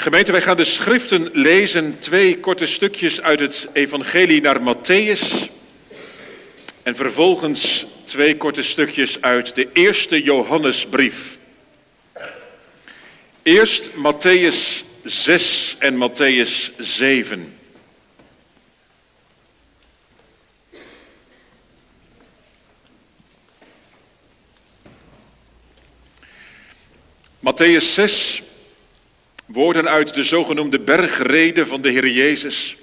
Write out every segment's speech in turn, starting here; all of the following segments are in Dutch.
Gemeente, wij gaan de schriften lezen, twee korte stukjes uit het Evangelie naar Matthäus. En vervolgens twee korte stukjes uit de eerste Johannesbrief. Eerst Matthäus 6 en Matthäus 7. Matthäus 6, woorden uit de zogenoemde bergrede van de Heer Jezus.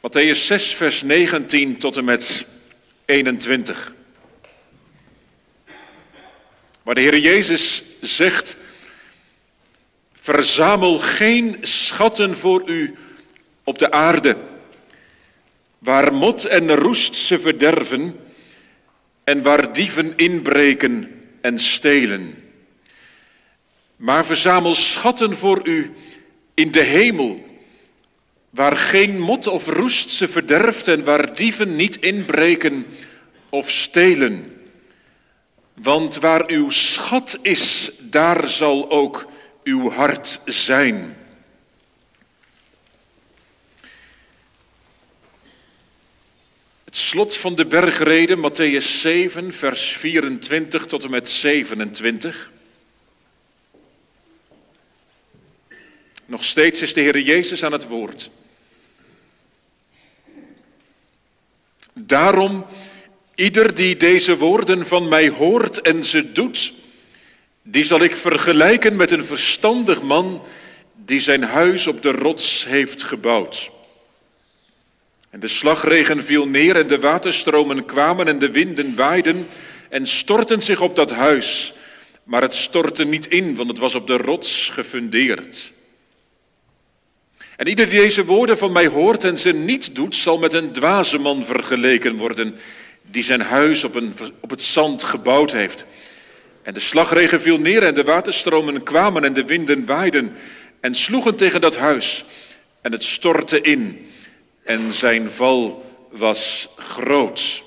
Matthäus 6, vers 19 tot en met 21. Waar de Heer Jezus zegt, verzamel geen schatten voor u op de aarde, waar mot en roest ze verderven en waar dieven inbreken en stelen. Maar verzamel schatten voor u in de hemel, waar geen mot of roest ze verderft en waar dieven niet inbreken of stelen. Want waar uw schat is, daar zal ook uw hart zijn. Slot van de bergrede, Matthäus 7, vers 24 tot en met 27. Nog steeds is de Heer Jezus aan het woord. Daarom, ieder die deze woorden van mij hoort en ze doet, die zal ik vergelijken met een verstandig man die zijn huis op de rots heeft gebouwd. En de slagregen viel neer en de waterstromen kwamen en de winden waaiden en stortten zich op dat huis. Maar het stortte niet in, want het was op de rots gefundeerd. En ieder die deze woorden van mij hoort en ze niet doet, zal met een dwaze man vergeleken worden, die zijn huis op, een, op het zand gebouwd heeft. En de slagregen viel neer en de waterstromen kwamen en de winden waaiden en sloegen tegen dat huis. En het stortte in en zijn val was groot.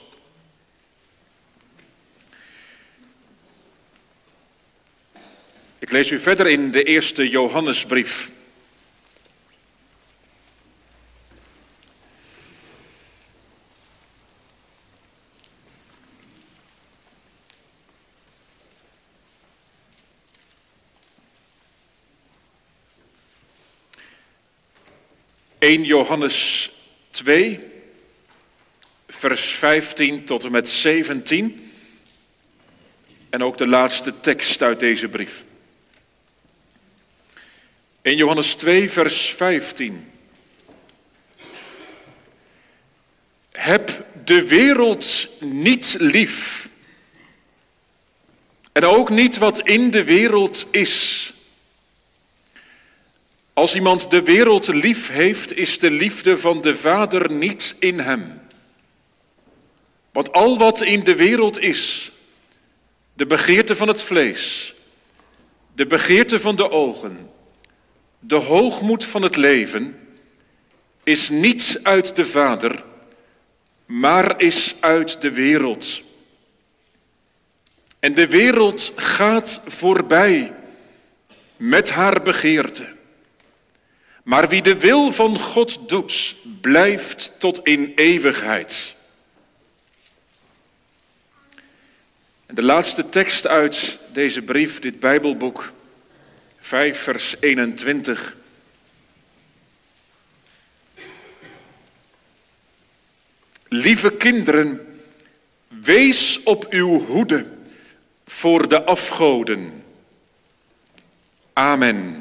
Ik lees u verder in de eerste Johannesbrief. Eén Johannes 2, vers 15 tot en met 17. En ook de laatste tekst uit deze brief. In Johannes 2, vers 15. Heb de wereld niet lief. En ook niet wat in de wereld is. Als iemand de wereld lief heeft, is de liefde van de Vader niet in hem. Want al wat in de wereld is, de begeerte van het vlees, de begeerte van de ogen, de hoogmoed van het leven, is niets uit de Vader, maar is uit de wereld. En de wereld gaat voorbij met haar begeerte. Maar wie de wil van God doet, blijft tot in eeuwigheid. En de laatste tekst uit deze brief, dit Bijbelboek, 5 vers 21. Lieve kinderen, wees op uw hoede voor de afgoden. Amen.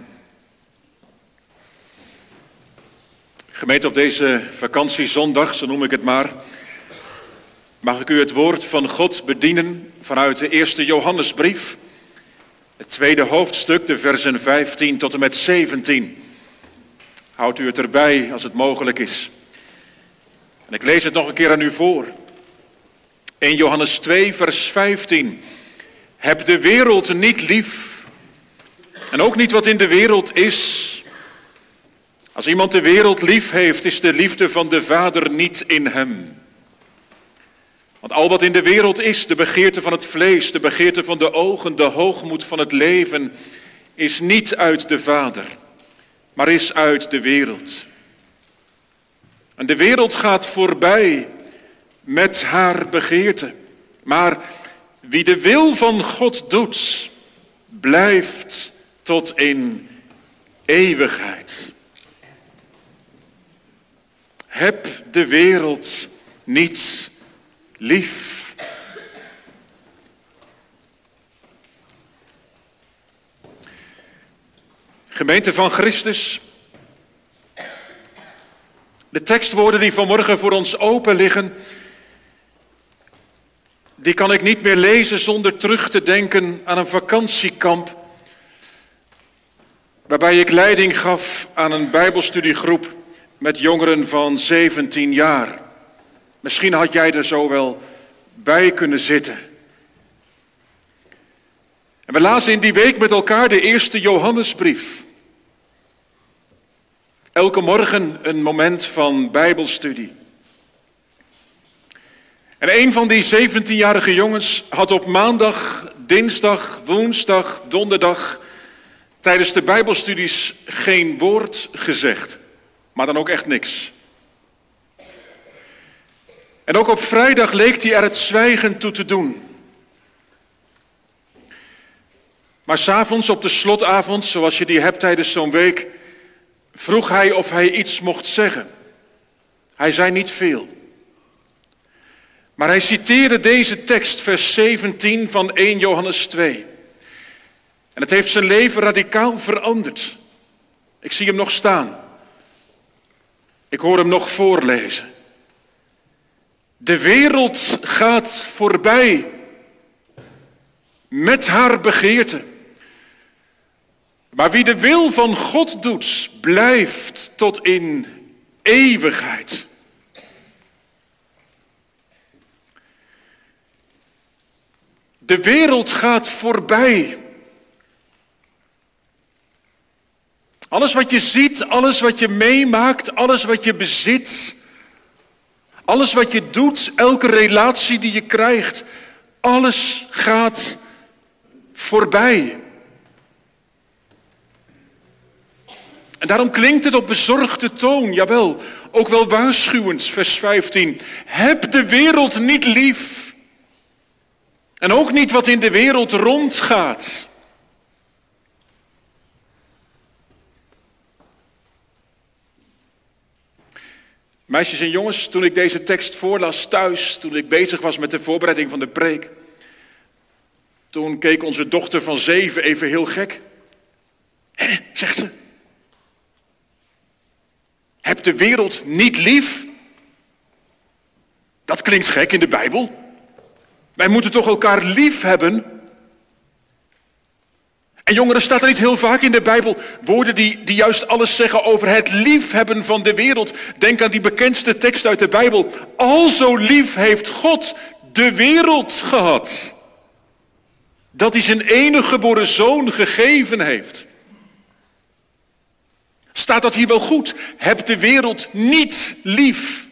Gemeente, op deze vakantiezondag, zo noem ik het maar, mag ik u het woord van God bedienen vanuit de eerste Johannesbrief, het tweede hoofdstuk, de versen 15 tot en met 17. Houdt u het erbij als het mogelijk is. En ik lees het nog een keer aan u voor. In Johannes 2, vers 15. Heb de wereld niet lief en ook niet wat in de wereld is. Als iemand de wereld lief heeft, is de liefde van de Vader niet in hem. Want al wat in de wereld is, de begeerte van het vlees, de begeerte van de ogen, de hoogmoed van het leven, is niet uit de Vader, maar is uit de wereld. En de wereld gaat voorbij met haar begeerte. Maar wie de wil van God doet, blijft tot in eeuwigheid. Heb de wereld niet lief. Gemeente van Christus, de tekstwoorden die vanmorgen voor ons open liggen, die kan ik niet meer lezen zonder terug te denken aan een vakantiekamp, waarbij ik leiding gaf aan een bijbelstudiegroep met jongeren van 17 jaar. Misschien had jij er zo wel bij kunnen zitten. En we lazen in die week met elkaar de eerste Johannesbrief. Elke morgen een moment van Bijbelstudie. En een van die 17-jarige jongens had op maandag, dinsdag, woensdag, donderdag tijdens de Bijbelstudies geen woord gezegd. Maar dan ook echt niks. En ook op vrijdag leek hij er het zwijgen toe te doen. Maar s'avonds op de slotavond, zoals je die hebt tijdens zo'n week, vroeg hij of hij iets mocht zeggen. Hij zei niet veel. Maar hij citeerde deze tekst, vers 17 van 1 Johannes 2. En het heeft zijn leven radicaal veranderd. Ik zie hem nog staan. Ik hoor hem nog voorlezen. De wereld gaat voorbij met haar begeerte. Maar wie de wil van God doet, blijft tot in eeuwigheid. De wereld gaat voorbij. Alles wat je ziet, alles wat je meemaakt, alles wat je bezit, alles wat je doet, elke relatie die je krijgt, alles gaat voorbij. En daarom klinkt het op bezorgde toon, jawel, ook wel waarschuwend, vers 15. Heb de wereld niet lief. En ook niet wat in de wereld rondgaat. Meisjes en jongens, toen ik deze tekst voorlas thuis, toen ik bezig was met de voorbereiding van de preek, toen keek onze dochter van zeven even heel gek. Hé, zegt ze. Heb de wereld niet lief? Dat klinkt gek in de Bijbel. Wij moeten toch elkaar lief hebben? En jongeren, staat er niet heel vaak in de Bijbel woorden die, die juist alles zeggen over het liefhebben van de wereld. Denk aan die bekendste tekst uit de Bijbel. Al zo lief heeft God de wereld gehad. Dat hij zijn enige geboren zoon gegeven heeft. Staat dat hier wel goed? Heb de wereld niet lief.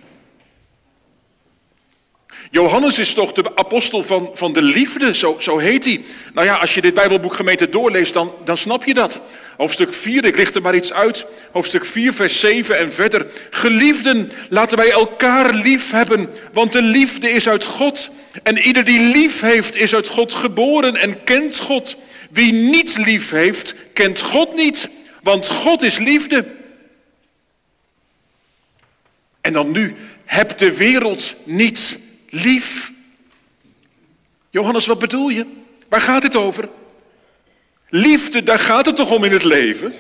Johannes is toch de apostel van, van de liefde, zo, zo heet hij. Nou ja, als je dit Bijbelboek gemeente doorleest, dan, dan snap je dat. Hoofdstuk 4, ik richt er maar iets uit. Hoofdstuk 4, vers 7 en verder. Geliefden, laten wij elkaar lief hebben, want de liefde is uit God. En ieder die lief heeft, is uit God geboren en kent God. Wie niet lief heeft, kent God niet, want God is liefde. En dan nu, heb de wereld niet lief. Johannes, wat bedoel je? Waar gaat het over? Liefde, daar gaat het toch om in het leven?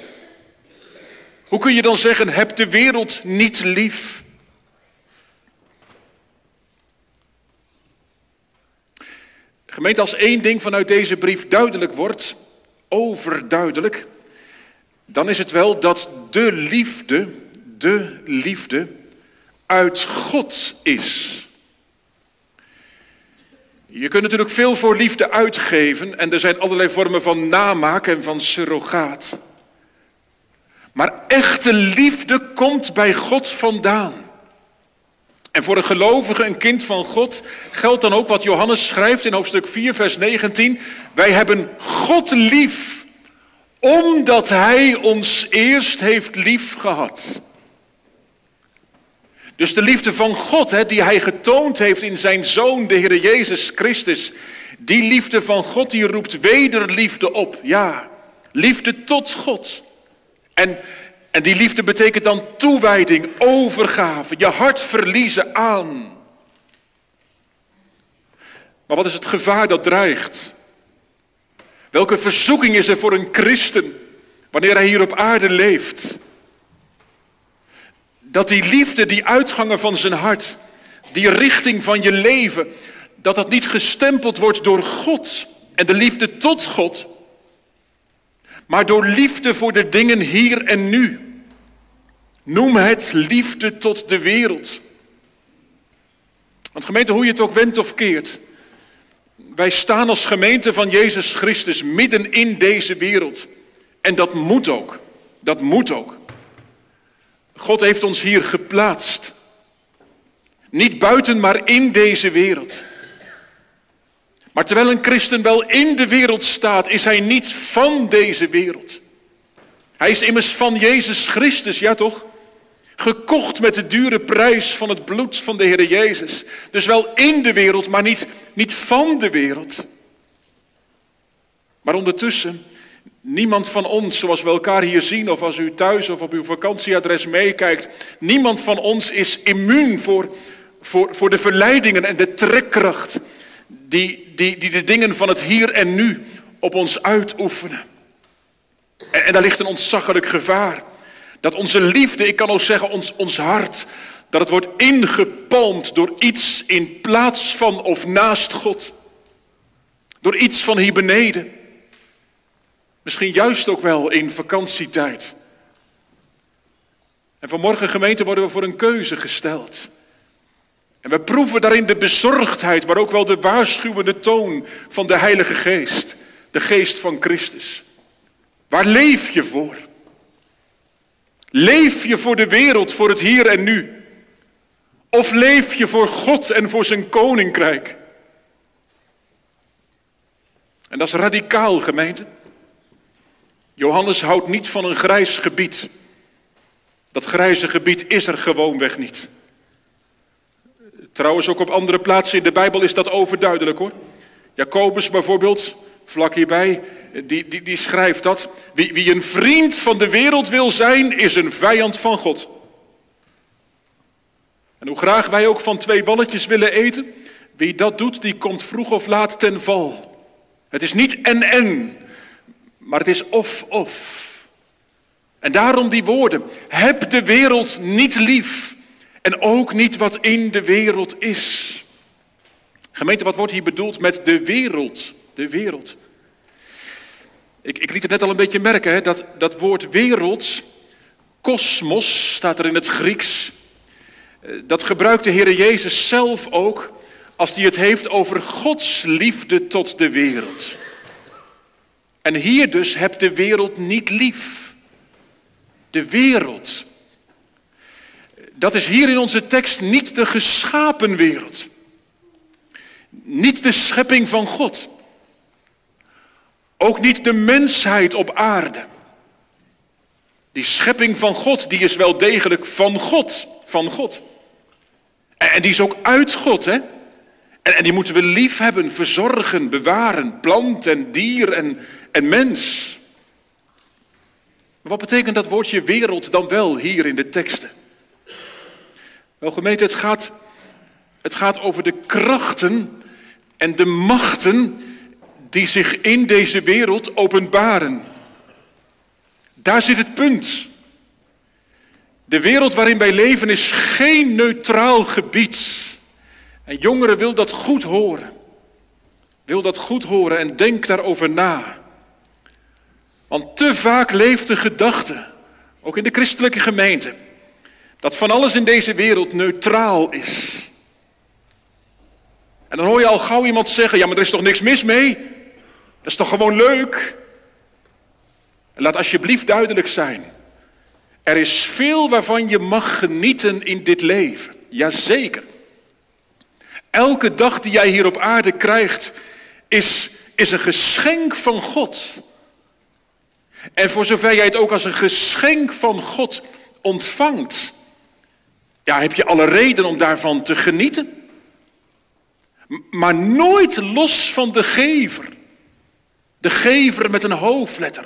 Hoe kun je dan zeggen, heb de wereld niet lief? Gemeente, als één ding vanuit deze brief duidelijk wordt, overduidelijk, dan is het wel dat de liefde, de liefde uit God is. Je kunt natuurlijk veel voor liefde uitgeven en er zijn allerlei vormen van namaak en van surrogaat. Maar echte liefde komt bij God vandaan. En voor een gelovige, een kind van God, geldt dan ook wat Johannes schrijft in hoofdstuk 4, vers 19. Wij hebben God lief, omdat Hij ons eerst heeft lief gehad. Dus de liefde van God, hè, die Hij getoond heeft in Zijn Zoon, de Heer Jezus Christus, die liefde van God, die roept wederliefde op. Ja, liefde tot God. En, en die liefde betekent dan toewijding, overgave, je hart verliezen aan. Maar wat is het gevaar dat dreigt? Welke verzoeking is er voor een christen wanneer hij hier op aarde leeft? Dat die liefde, die uitgangen van zijn hart, die richting van je leven, dat dat niet gestempeld wordt door God en de liefde tot God, maar door liefde voor de dingen hier en nu. Noem het liefde tot de wereld. Want gemeente, hoe je het ook wendt of keert, wij staan als gemeente van Jezus Christus midden in deze wereld. En dat moet ook. Dat moet ook. God heeft ons hier geplaatst. Niet buiten, maar in deze wereld. Maar terwijl een christen wel in de wereld staat, is hij niet van deze wereld. Hij is immers van Jezus Christus, ja toch? Gekocht met de dure prijs van het bloed van de Heer Jezus. Dus wel in de wereld, maar niet, niet van de wereld. Maar ondertussen, niemand van ons, zoals we elkaar hier zien, of als u thuis of op uw vakantieadres meekijkt, niemand van ons is immuun voor, voor, voor de verleidingen en de trekkracht die, die, die de dingen van het hier en nu op ons uitoefenen. En, daar ligt een ontzaglijk gevaar. Dat onze liefde, ik kan ook zeggen ons, ons hart, dat het wordt ingepalmd door iets in plaats van of naast God. Door iets van hier beneden. Misschien juist ook wel in vakantietijd. En vanmorgen gemeente worden we voor een keuze gesteld. En we proeven daarin de bezorgdheid, maar ook wel de waarschuwende toon van de Heilige Geest. De Geest van Christus. Waar leef je voor? Leef je voor de wereld, voor het hier en nu? Of leef je voor God en voor zijn koninkrijk? En dat is radicaal, gemeente. Johannes houdt niet van een grijs gebied. Dat grijze gebied is er gewoonweg niet. Trouwens, ook op andere plaatsen in de Bijbel is dat overduidelijk hoor. Jacobus bijvoorbeeld, vlak hierbij, die, die, die schrijft dat. Wie, wie een vriend van de wereld wil zijn, is een vijand van God. En hoe graag wij ook van twee balletjes willen eten, wie dat doet, die komt vroeg of laat ten val. Het is niet en-en, maar het is of-of. En daarom die woorden, heb de wereld niet lief en ook niet wat in de wereld is. Gemeente, wat wordt hier bedoeld met de wereld? De wereld. Ik, ik liet het net al een beetje merken, hè, dat, dat woord wereld, kosmos staat er in het Grieks. Eh, dat gebruikt de Heer Jezus zelf ook als hij het heeft over Gods liefde tot de wereld. En hier dus hebt de wereld niet lief. De wereld. Dat is hier in onze tekst niet de geschapen wereld. Niet de schepping van God. Ook niet de mensheid op aarde. Die schepping van God, die is wel degelijk van God. Van God. En die is ook uit God, hè? En, die moeten we lief hebben, verzorgen, bewaren. Plant en dier en, en mens. Maar wat betekent dat woordje wereld dan wel hier in de teksten? Wel gemeente, het gaat, het gaat over de krachten en de machten die zich in deze wereld openbaren. Daar zit het punt. De wereld waarin wij leven is geen neutraal gebied. En jongeren wil dat goed horen. Wil dat goed horen en denk daarover na. Want te vaak leeft de gedachte, ook in de christelijke gemeente, dat van alles in deze wereld neutraal is. En dan hoor je al gauw iemand zeggen, ja maar er is toch niks mis mee? Dat is toch gewoon leuk? En laat alsjeblieft duidelijk zijn. Er is veel waarvan je mag genieten in dit leven. Jazeker. Elke dag die jij hier op aarde krijgt, is, is een geschenk van God. En voor zover jij het ook als een geschenk van God ontvangt, ja, heb je alle reden om daarvan te genieten. Maar nooit los van de gever. De gever met een hoofdletter.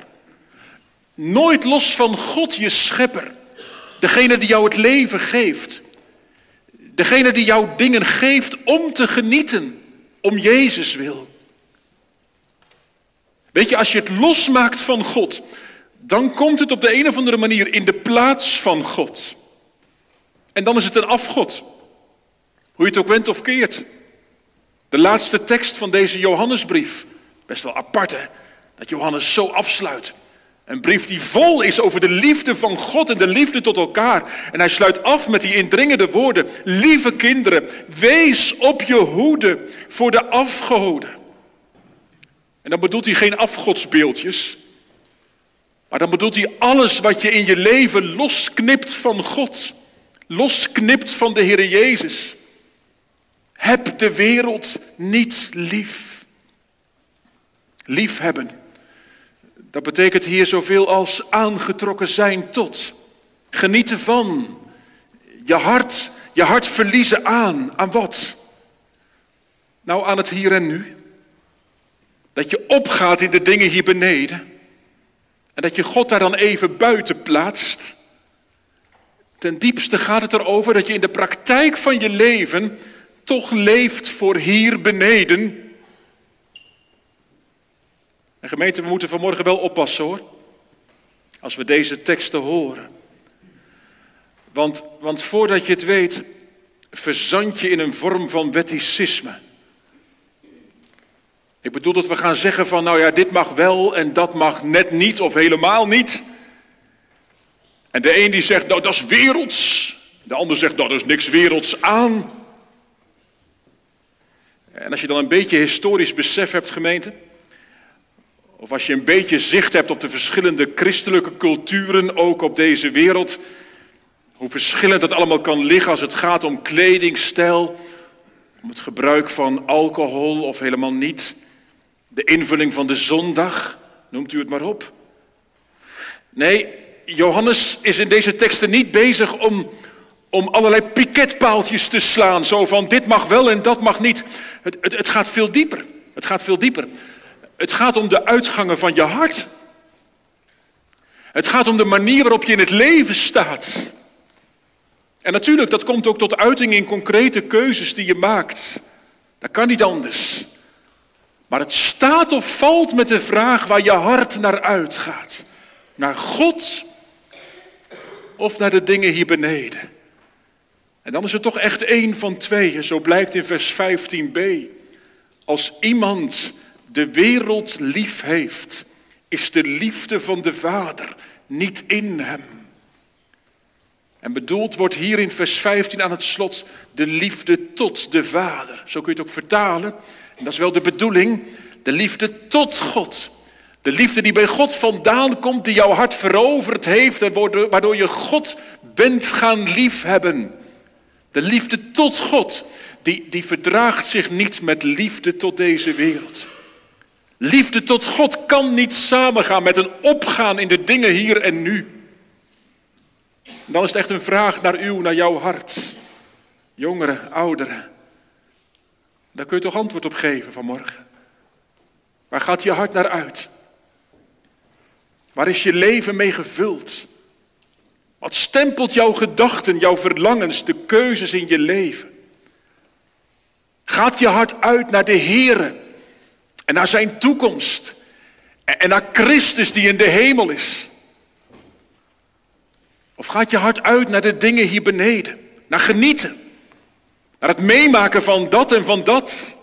Nooit los van God, je schepper. Degene die jou het leven geeft. Degene die jou dingen geeft om te genieten. Om Jezus wil. Weet je, als je het losmaakt van God, dan komt het op de een of andere manier in de plaats van God. En dan is het een afgod. Hoe je het ook went of keert. De laatste tekst van deze Johannesbrief. Best wel apart hè, dat Johannes zo afsluit. Een brief die vol is over de liefde van God en de liefde tot elkaar. En hij sluit af met die indringende woorden. Lieve kinderen, wees op je hoede voor de afgoden. En dan bedoelt hij geen afgodsbeeldjes. Maar dan bedoelt hij alles wat je in je leven losknipt van God. Losknipt van de Heer Jezus. Heb de wereld niet lief. Liefhebben. Dat betekent hier zoveel als aangetrokken zijn tot. Genieten van. Je hart, je hart verliezen aan. Aan wat? Nou, aan het hier en nu. Dat je opgaat in de dingen hier beneden. En dat je God daar dan even buiten plaatst. Ten diepste gaat het erover dat je in de praktijk van je leven toch leeft voor hier beneden. En gemeente, we moeten vanmorgen wel oppassen hoor. Als we deze teksten horen. Want, want voordat je het weet, verzand je in een vorm van wetticisme. Ik bedoel dat we gaan zeggen van, nou ja, dit mag wel en dat mag net niet of helemaal niet. En de een die zegt, nou dat is werelds. De ander zegt, nou dat is niks werelds aan. En als je dan een beetje historisch besef hebt, gemeente, of als je een beetje zicht hebt op de verschillende christelijke culturen, ook op deze wereld, hoe verschillend het allemaal kan liggen als het gaat om kledingstijl, om het gebruik van alcohol of helemaal niet, de invulling van de zondag, noemt u het maar op. Nee, Johannes is in deze teksten niet bezig om, om allerlei piketpaaltjes te slaan, zo van dit mag wel en dat mag niet. Het, het, het gaat veel dieper. Het gaat veel dieper. Het gaat om de uitgangen van je hart. Het gaat om de manier waarop je in het leven staat. En natuurlijk, dat komt ook tot uiting in concrete keuzes die je maakt. Dat kan niet anders. Maar het staat of valt met de vraag waar je hart naar uitgaat. Naar God of naar de dingen hier beneden. En dan is het toch echt één van tweeën, zo blijkt in vers 15b. Als iemand de wereld lief heeft, is de liefde van de Vader niet in hem. En bedoeld wordt hier in vers 15 aan het slot de liefde tot de Vader. Zo kun je het ook vertalen. Dat is wel de bedoeling, de liefde tot God. De liefde die bij God vandaan komt, die jouw hart veroverd heeft en waardoor je God bent gaan liefhebben. De liefde tot God, die, die verdraagt zich niet met liefde tot deze wereld. Liefde tot God kan niet samengaan met een opgaan in de dingen hier en nu. Dan is het echt een vraag naar uw, naar jouw hart. Jongeren, ouderen. Daar kun je toch antwoord op geven vanmorgen. Waar gaat je hart naar uit? Waar is je leven mee gevuld? Wat stempelt jouw gedachten, jouw verlangens, de keuzes in je leven? Gaat je hart uit naar de Here en naar zijn toekomst en naar Christus die in de hemel is? Of gaat je hart uit naar de dingen hier beneden, naar genieten, naar het meemaken van dat en van dat,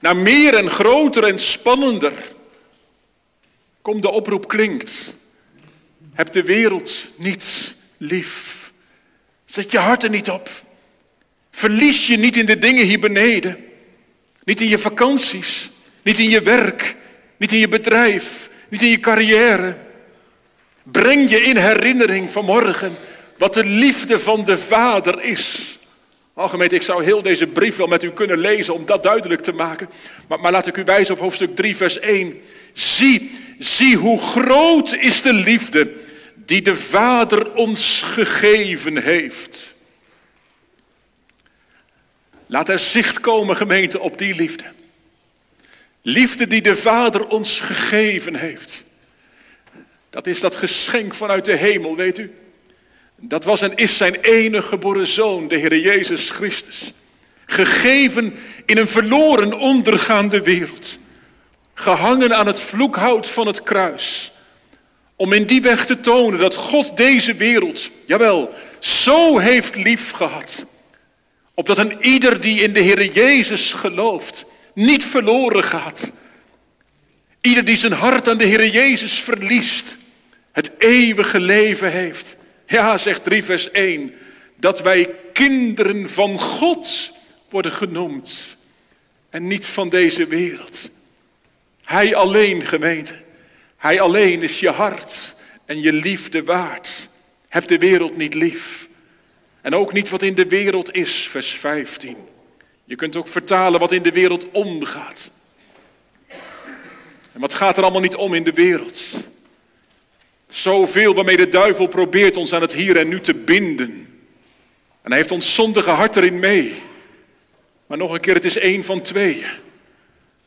naar meer en groter en spannender? Kom, de oproep klinkt. Heb de wereld niet lief. Zet je hart er niet op. Verlies je niet in de dingen hier beneden. Niet in je vakanties. Niet in je werk. Niet in je bedrijf. Niet in je carrière. Breng je in herinnering vanmorgen wat de liefde van de Vader is. Algemeen, ik zou heel deze brief wel met u kunnen lezen om dat duidelijk te maken. Maar, maar laat ik u wijzen op hoofdstuk 3, vers 1. Zie, zie hoe groot is de liefde die de Vader ons gegeven heeft. Laat er zicht komen, gemeente, op die liefde. Liefde die de Vader ons gegeven heeft. Dat is dat geschenk vanuit de hemel, weet u. Dat was en is zijn enige geboren zoon, de Heer Jezus Christus. Gegeven in een verloren, ondergaande wereld. Gehangen aan het vloekhout van het kruis. Om in die weg te tonen dat God deze wereld, jawel, zo heeft lief gehad. Opdat een ieder die in de Heer Jezus gelooft, niet verloren gaat. Ieder die zijn hart aan de Heer Jezus verliest, het eeuwige leven heeft. Ja, zegt 3 vers 1, dat wij kinderen van God worden genoemd en niet van deze wereld. Hij alleen, gemeente, hij alleen is je hart en je liefde waard. Heb de wereld niet lief. En ook niet wat in de wereld is, vers 15. Je kunt ook vertalen wat in de wereld omgaat. En wat gaat er allemaal niet om in de wereld? Zoveel waarmee de duivel probeert ons aan het hier en nu te binden. En hij heeft ons zondige hart erin mee. Maar nog een keer, het is één van tweeën.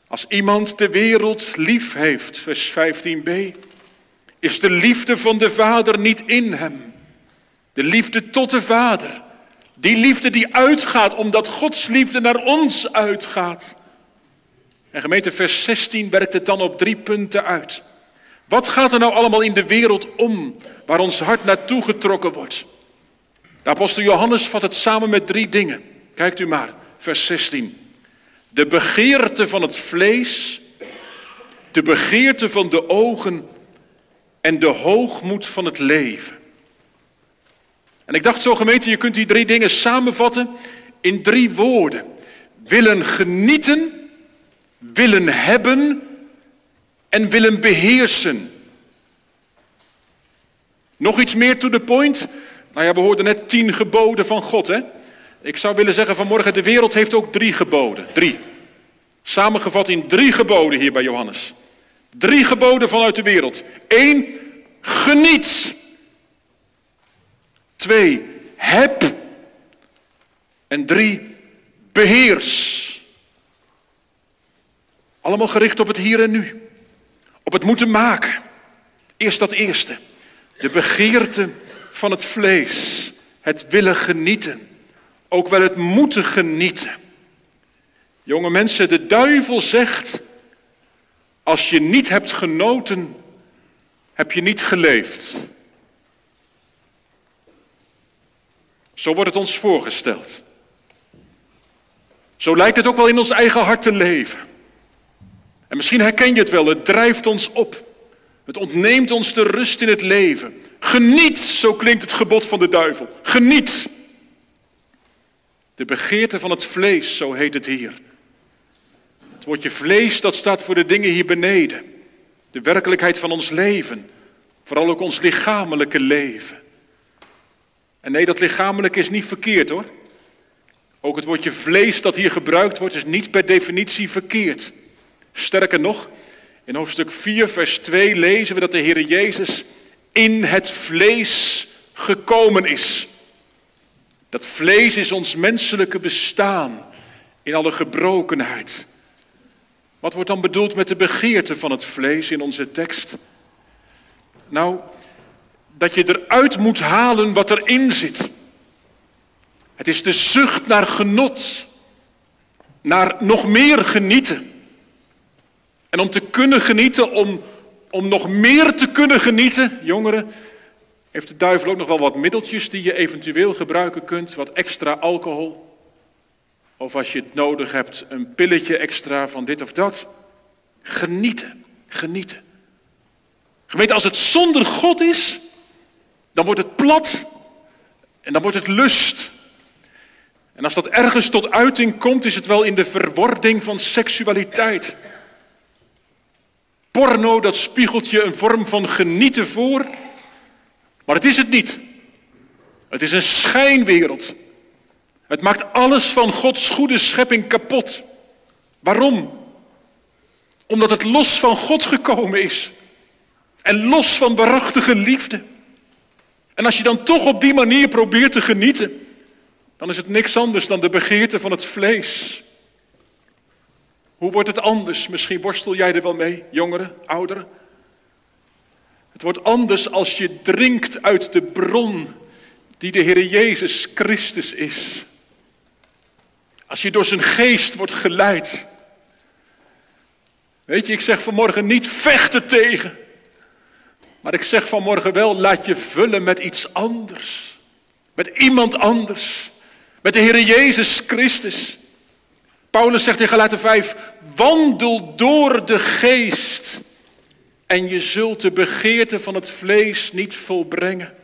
Als iemand de wereld lief heeft, vers 15b, is de liefde van de Vader niet in hem. De liefde tot de Vader. Die liefde die uitgaat omdat Gods liefde naar ons uitgaat. En gemeente vers 16 werkt het dan op drie punten uit. Wat gaat er nou allemaal in de wereld om waar ons hart naartoe getrokken wordt? De apostel Johannes vat het samen met drie dingen. Kijkt u maar, vers 16. De begeerte van het vlees, de begeerte van de ogen en de hoogmoed van het leven. En ik dacht zo gemeente, je kunt die drie dingen samenvatten in drie woorden. Willen genieten, willen hebben en willen beheersen. Nog iets meer to the point? Nou ja, we hoorden net tien geboden van God, hè? Ik zou willen zeggen vanmorgen, de wereld heeft ook drie geboden. Drie. Samengevat in drie geboden hier bij Johannes. Drie geboden vanuit de wereld. Eén, geniet. Twee, heb. En drie, beheers. Allemaal gericht op het hier en nu op het moeten maken. Eerst dat eerste. De begeerte van het vlees. Het willen genieten. Ook wel het moeten genieten. Jonge mensen, de duivel zegt, als je niet hebt genoten, heb je niet geleefd. Zo wordt het ons voorgesteld. Zo lijkt het ook wel in ons eigen hart te leven. En misschien herken je het wel, het drijft ons op. Het ontneemt ons de rust in het leven. Geniet, zo klinkt het gebod van de duivel. Geniet. De begeerte van het vlees, zo heet het hier. Het woordje vlees, dat staat voor de dingen hier beneden. De werkelijkheid van ons leven. Vooral ook ons lichamelijke leven. En nee, dat lichamelijk is niet verkeerd hoor. Ook het woordje vlees dat hier gebruikt wordt, is niet per definitie verkeerd. Sterker nog, in hoofdstuk 4, vers 2 lezen we dat de Heer Jezus in het vlees gekomen is. Dat vlees is ons menselijke bestaan in alle gebrokenheid. Wat wordt dan bedoeld met de begeerte van het vlees in onze tekst? Nou, dat je eruit moet halen wat erin zit. Het is de zucht naar genot, naar nog meer genieten. En om te kunnen genieten, om, om nog meer te kunnen genieten, jongeren, heeft de duivel ook nog wel wat middeltjes die je eventueel gebruiken kunt. Wat extra alcohol. Of als je het nodig hebt, een pilletje extra van dit of dat. Genieten, genieten. Gemeente, als het zonder God is, dan wordt het plat en dan wordt het lust. En als dat ergens tot uiting komt, is het wel in de verwording van seksualiteit. Porno, dat spiegelt je een vorm van genieten voor, maar het is het niet. Het is een schijnwereld. Het maakt alles van Gods goede schepping kapot. Waarom? Omdat het los van God gekomen is. En los van waarachtige liefde. En als je dan toch op die manier probeert te genieten, dan is het niks anders dan de begeerte van het vlees. Hoe wordt het anders? Misschien worstel jij er wel mee, jongeren, ouderen. Het wordt anders als je drinkt uit de bron die de Heer Jezus Christus is. Als je door zijn geest wordt geleid. Weet je, ik zeg vanmorgen niet vechten tegen. Maar ik zeg vanmorgen wel, laat je vullen met iets anders. Met iemand anders. Met de Heer Jezus Christus. Paulus zegt in Galaten 5, wandel door de geest en je zult de begeerte van het vlees niet volbrengen.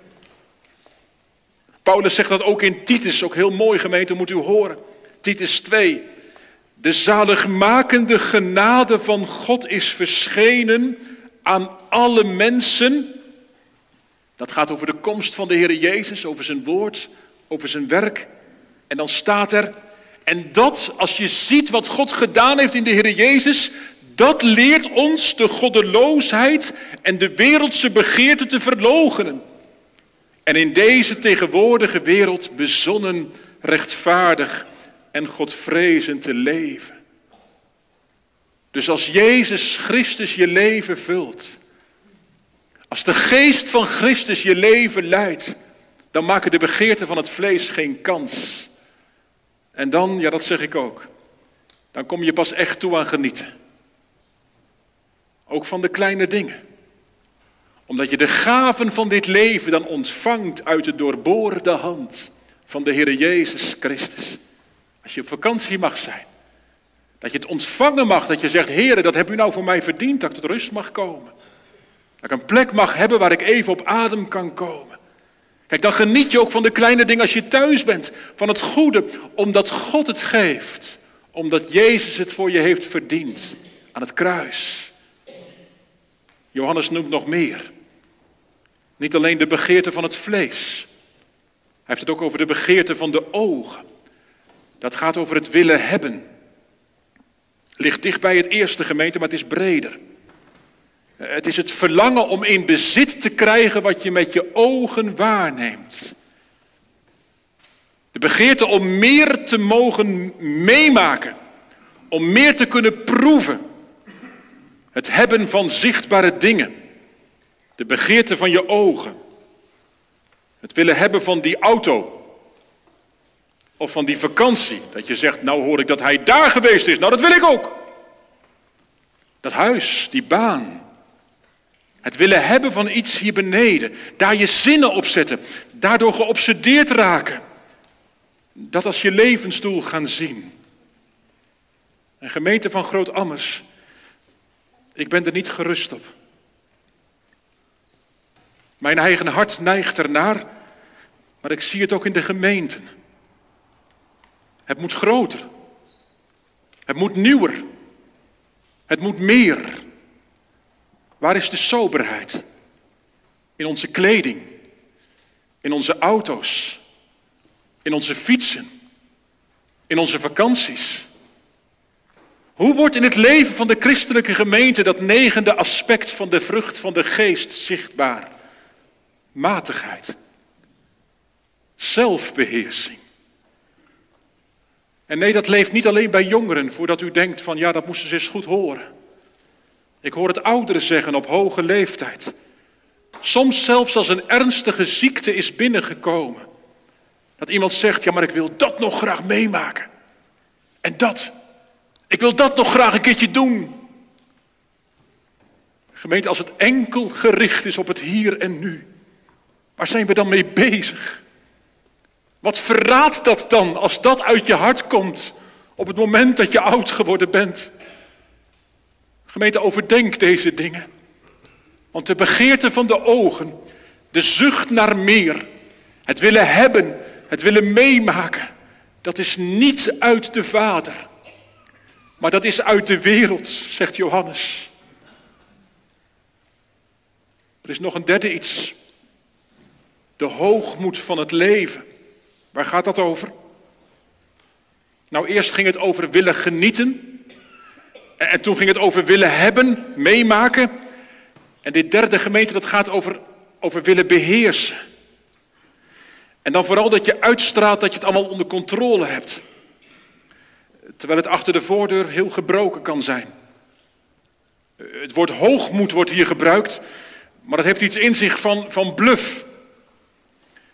Paulus zegt dat ook in Titus, ook heel mooi gemeente, moet u horen. Titus 2. De zaligmakende genade van God is verschenen aan alle mensen. Dat gaat over de komst van de Heer Jezus, over zijn woord, over zijn werk. En dan staat er, en dat als je ziet wat God gedaan heeft in de Heer Jezus, dat leert ons de goddeloosheid en de wereldse begeerte te verloochenen. En in deze tegenwoordige wereld bezonnen, rechtvaardig en Godvrezend te leven. Dus als Jezus Christus je leven vult, als de geest van Christus je leven leidt, dan maken de begeerten van het vlees geen kans. En dan, ja dat zeg ik ook, dan kom je pas echt toe aan genieten. Ook van de kleine dingen. Omdat je de gaven van dit leven dan ontvangt uit de doorboorde hand van de Heer Jezus Christus. Als je op vakantie mag zijn. Dat je het ontvangen mag, dat je zegt, Heer, dat heb u nou voor mij verdiend, dat ik tot rust mag komen. Dat ik een plek mag hebben waar ik even op adem kan komen. Kijk, dan geniet je ook van de kleine dingen als je thuis bent. Van het goede, omdat God het geeft. Omdat Jezus het voor je heeft verdiend. Aan het kruis. Johannes noemt nog meer. Niet alleen de begeerte van het vlees. Hij heeft het ook over de begeerte van de ogen. Dat gaat over het willen hebben. Ligt dicht bij het eerste gemeente, maar het is breder. Het is het verlangen om in bezit te krijgen wat je met je ogen waarneemt. De begeerte om meer te mogen meemaken, om meer te kunnen proeven. Het hebben van zichtbare dingen. De begeerte van je ogen. Het willen hebben van die auto. Of van die vakantie. Dat je zegt, nou hoor ik dat hij daar geweest is. Nou, dat wil ik ook. Dat huis, die baan. Het willen hebben van iets hier beneden. Daar je zinnen op zetten. Daardoor geobsedeerd raken. Dat als je levensdoel gaan zien. Een gemeente van Groot Ammers. Ik ben er niet gerust op. Mijn eigen hart neigt ernaar, maar ik zie het ook in de gemeenten. Het moet groter. Het moet nieuwer. Het moet meer. Waar is de soberheid? In onze kleding, in onze auto's, in onze fietsen, in onze vakanties. Hoe wordt in het leven van de christelijke gemeente dat negende aspect van de vrucht van de geest zichtbaar? Matigheid, zelfbeheersing. En nee, dat leeft niet alleen bij jongeren, voordat u denkt van ja, dat moesten ze eens goed horen. Ik hoor het ouderen zeggen op hoge leeftijd. Soms zelfs als een ernstige ziekte is binnengekomen. Dat iemand zegt, ja maar ik wil dat nog graag meemaken. En dat. Ik wil dat nog graag een keertje doen. Gemeente, als het enkel gericht is op het hier en nu. Waar zijn we dan mee bezig? Wat verraadt dat dan als dat uit je hart komt op het moment dat je oud geworden bent? Gemeente, overdenk deze dingen. Want de begeerte van de ogen, de zucht naar meer, het willen hebben, het willen meemaken, dat is niet uit de Vader, maar dat is uit de wereld, zegt Johannes. Er is nog een derde iets. De hoogmoed van het leven. Waar gaat dat over? Nou, eerst ging het over willen genieten. En toen ging het over willen hebben, meemaken. En dit derde gemeente, dat gaat over, over willen beheersen. En dan vooral dat je uitstraalt dat je het allemaal onder controle hebt. Terwijl het achter de voordeur heel gebroken kan zijn. Het woord hoogmoed wordt hier gebruikt, maar dat heeft iets in zich van, van bluff.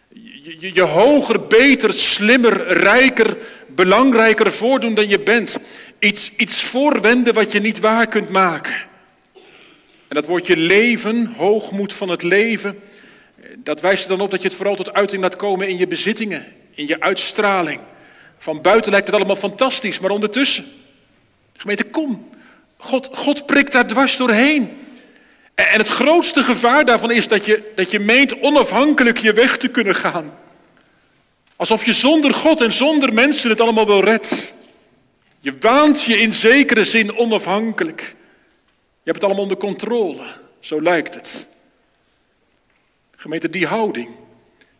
Je, je, hoger, beter, slimmer, rijker, belangrijker voordoen dan je bent. Iets, iets voorwenden wat je niet waar kunt maken. En dat woordje leven, hoogmoed van het leven, dat wijst er dan op dat je het vooral tot uiting laat komen in je bezittingen, in je uitstraling. Van buiten lijkt het allemaal fantastisch, maar ondertussen. Gemeente, kom. God, God prikt daar dwars doorheen. En het grootste gevaar daarvan is dat je, dat je meent onafhankelijk je weg te kunnen gaan. Alsof je zonder God en zonder mensen het allemaal wel redt. Je waant je in zekere zin onafhankelijk. Je hebt het allemaal onder controle. Zo lijkt het. Gemeente, die houding,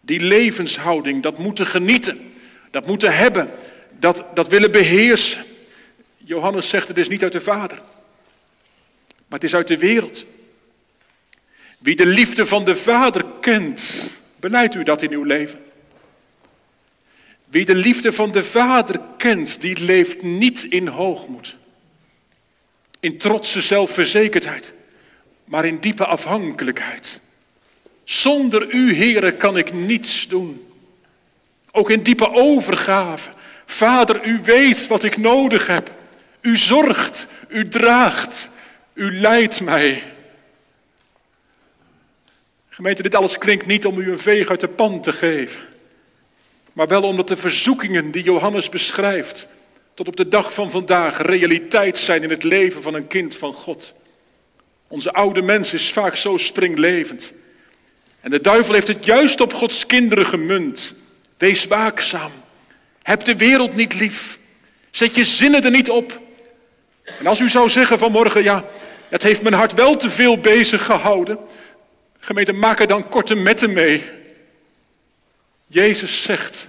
die levenshouding, dat moeten genieten, dat moeten hebben, dat, dat willen beheersen. Johannes zegt het is niet uit de Vader, maar het is uit de wereld. Wie de liefde van de Vader kent, beleidt u dat in uw leven? Wie de liefde van de Vader kent, die leeft niet in hoogmoed, in trotse zelfverzekerdheid, maar in diepe afhankelijkheid. Zonder u, heren, kan ik niets doen. Ook in diepe overgave. Vader, u weet wat ik nodig heb. U zorgt, u draagt, u leidt mij. Gemeente, dit alles klinkt niet om u een veeg uit de pan te geven. Maar wel omdat de verzoekingen die Johannes beschrijft, tot op de dag van vandaag realiteit zijn in het leven van een kind van God. Onze oude mens is vaak zo springlevend. En de duivel heeft het juist op Gods kinderen gemunt. Wees waakzaam. Heb de wereld niet lief. Zet je zinnen er niet op. En als u zou zeggen vanmorgen, ja, het heeft mijn hart wel te veel bezig gehouden. Gemeente, maak er dan korte metten mee. Jezus zegt,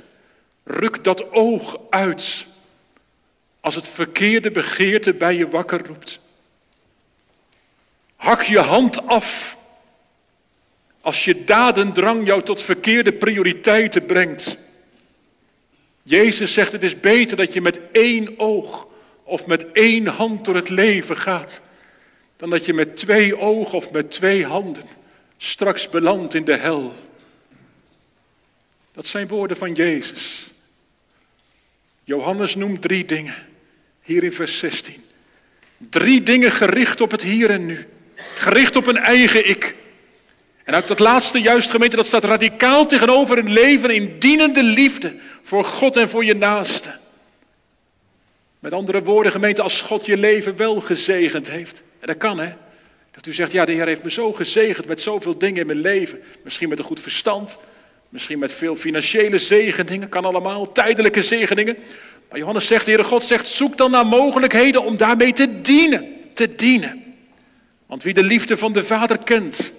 ruk dat oog uit als het verkeerde begeerte bij je wakker roept. Hak je hand af als je dadendrang jou tot verkeerde prioriteiten brengt. Jezus zegt het is beter dat je met één oog of met één hand door het leven gaat, dan dat je met twee ogen of met twee handen straks belandt in de hel. Dat zijn woorden van Jezus. Johannes noemt drie dingen, hier in vers 16. Drie dingen gericht op het hier en nu. Gericht op een eigen ik. En ook dat laatste juist gemeente, dat staat radicaal tegenover een leven in dienende liefde voor God en voor je naaste. Met andere woorden, gemeente, als God je leven wel gezegend heeft. En dat kan hè. Dat u zegt, ja, de Heer heeft me zo gezegend met zoveel dingen in mijn leven. Misschien met een goed verstand, misschien met veel financiële zegeningen, kan allemaal, tijdelijke zegeningen. Maar Johannes zegt, de Heere God zegt, zoek dan naar mogelijkheden om daarmee te dienen. Te dienen. Want wie de liefde van de Vader kent,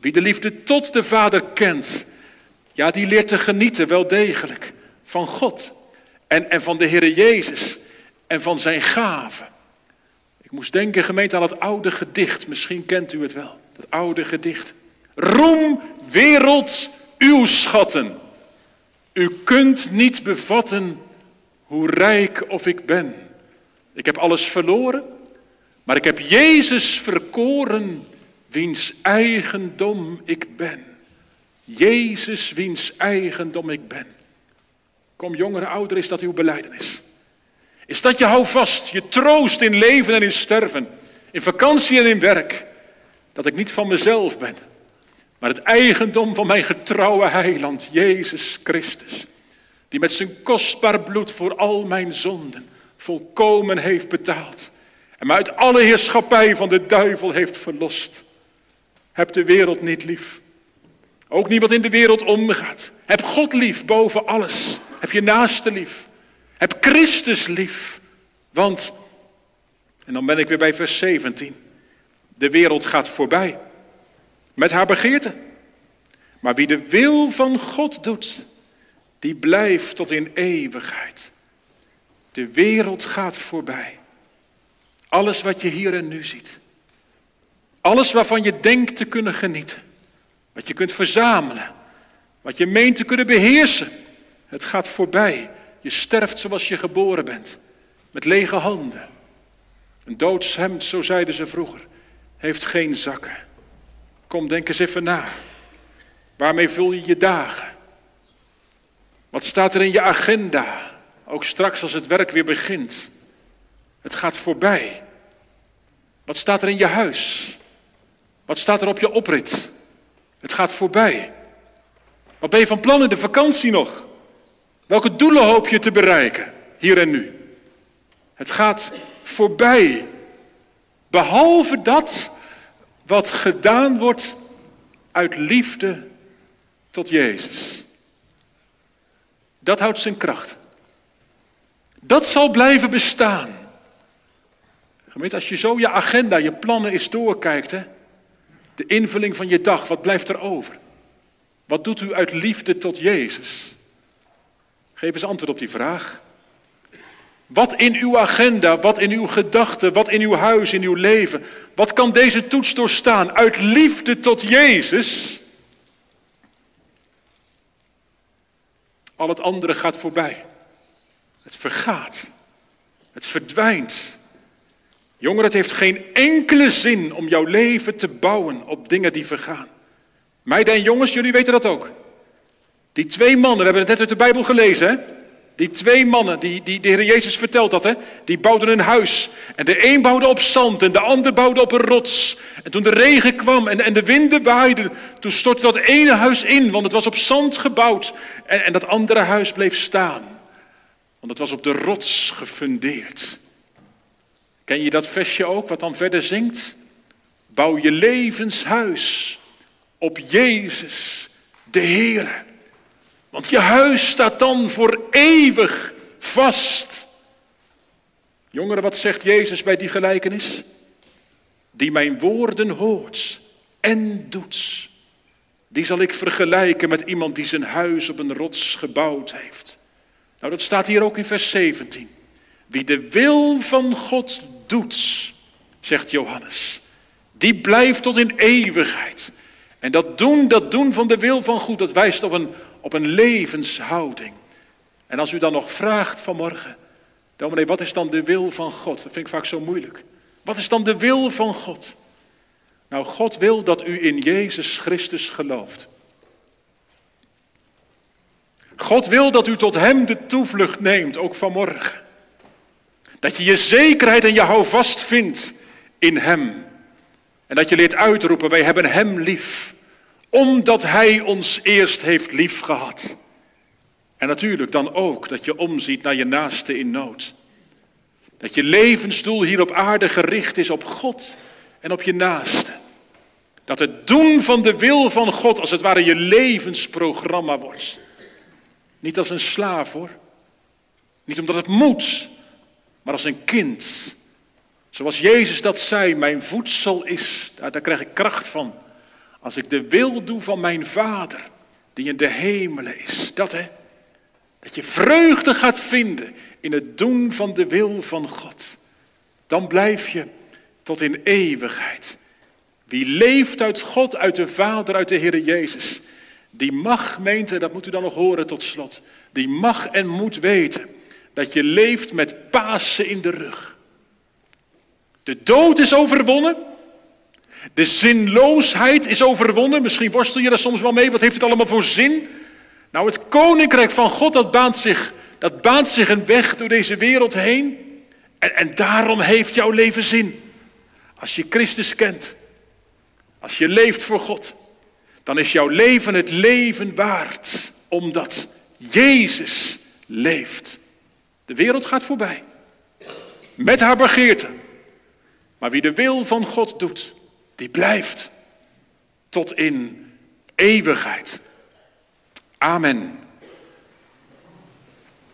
wie de liefde tot de Vader kent, ja, die leert te genieten wel degelijk van God en, en van de Heere Jezus en van zijn gaven. Ik moest denken, gemeente, aan het oude gedicht. Misschien kent u het wel. Dat oude gedicht. Roem, wereld, uw schatten. U kunt niet bevatten hoe rijk of ik ben. Ik heb alles verloren, maar ik heb Jezus verkoren wiens eigendom ik ben. Jezus, wiens eigendom ik ben. Kom jongere, ouder, is dat uw beleidenis? Is dat je houvast, je troost in leven en in sterven, in vakantie en in werk? Dat ik niet van mezelf ben, maar het eigendom van mijn getrouwe heiland, Jezus Christus. Die met zijn kostbaar bloed voor al mijn zonden volkomen heeft betaald. En mij uit alle heerschappij van de duivel heeft verlost. Heb de wereld niet lief. Ook niet wat in de wereld omgaat. Heb God lief boven alles. Heb je naaste lief. Heb Christus lief. Want, en dan ben ik weer bij vers 17. De wereld gaat voorbij. Met haar begeerte. Maar wie de wil van God doet, die blijft tot in eeuwigheid. De wereld gaat voorbij. Alles wat je hier en nu ziet. Alles waarvan je denkt te kunnen genieten. Wat je kunt verzamelen. Wat je meent te kunnen beheersen. Het gaat voorbij. Je sterft zoals je geboren bent. Met lege handen. Een doodshemd, zo zeiden ze vroeger, heeft geen zakken. Kom, denk eens even na. Waarmee vul je je dagen? Wat staat er in je agenda? Ook straks als het werk weer begint. Het gaat voorbij. Wat staat er in je huis? Wat staat er op je oprit? Het gaat voorbij. Wat ben je van plan in de vakantie nog? Welke doelen hoop je te bereiken, hier en nu? Het gaat voorbij. Behalve dat wat gedaan wordt uit liefde tot Jezus. Dat houdt zijn kracht. Dat zal blijven bestaan. Gemeente, als je zo je agenda, je plannen eens doorkijkt, hè? de invulling van je dag, wat blijft er over? Wat doet u uit liefde tot Jezus? Geef eens antwoord op die vraag. Wat in uw agenda, wat in uw gedachten, wat in uw huis, in uw leven, wat kan deze toets doorstaan uit liefde tot Jezus? Al het andere gaat voorbij. Het vergaat. Het verdwijnt. Jongeren, het heeft geen enkele zin om jouw leven te bouwen op dingen die vergaan. Meiden en jongens, jullie weten dat ook. Die twee mannen, we hebben het net uit de Bijbel gelezen, hè? Die twee mannen, die, die de Heer Jezus vertelt dat, hè? die bouwden een huis. En de een bouwde op zand en de ander bouwde op een rots. En toen de regen kwam en, en de winden waaiden, toen stortte dat ene huis in, want het was op zand gebouwd. En, en dat andere huis bleef staan, want het was op de rots gefundeerd. Ken je dat versje ook, wat dan verder zingt? Bouw je levenshuis op Jezus, de Heer. Want je huis staat dan voor eeuwig vast. Jongeren, wat zegt Jezus bij die gelijkenis? Die mijn woorden hoort en doet, die zal ik vergelijken met iemand die zijn huis op een rots gebouwd heeft. Nou, dat staat hier ook in vers 17. Wie de wil van God doet, zegt Johannes, die blijft tot in eeuwigheid. En dat doen, dat doen van de wil van God, dat wijst op een op een levenshouding. En als u dan nog vraagt vanmorgen, dominee, wat is dan de wil van God? Dat vind ik vaak zo moeilijk. Wat is dan de wil van God? Nou, God wil dat u in Jezus Christus gelooft. God wil dat u tot Hem de toevlucht neemt, ook vanmorgen. Dat je je zekerheid en je houvast vindt in Hem. En dat je leert uitroepen, wij hebben Hem lief omdat Hij ons eerst heeft lief gehad. En natuurlijk dan ook dat je omziet naar je naaste in nood. Dat je levensdoel hier op aarde gericht is op God en op je naaste. Dat het doen van de wil van God als het ware je levensprogramma wordt. Niet als een slaaf hoor. Niet omdat het moet, maar als een kind. Zoals Jezus dat zei, mijn voedsel is, daar, daar krijg ik kracht van. Als ik de wil doe van mijn Vader, die in de hemelen is. Dat hè. Dat je vreugde gaat vinden in het doen van de wil van God. Dan blijf je tot in eeuwigheid. Wie leeft uit God, uit de Vader, uit de Heer Jezus. Die mag, meent, dat moet u dan nog horen tot slot. Die mag en moet weten dat je leeft met Pasen in de rug. De dood is overwonnen. De zinloosheid is overwonnen. Misschien worstel je daar soms wel mee. Wat heeft het allemaal voor zin? Nou, het koninkrijk van God, dat baant zich, dat baant zich een weg door deze wereld heen. En, en daarom heeft jouw leven zin. Als je Christus kent, als je leeft voor God, dan is jouw leven het leven waard. Omdat Jezus leeft. De wereld gaat voorbij. Met haar begeerte. Maar wie de wil van God doet, die blijft tot in eeuwigheid. Amen.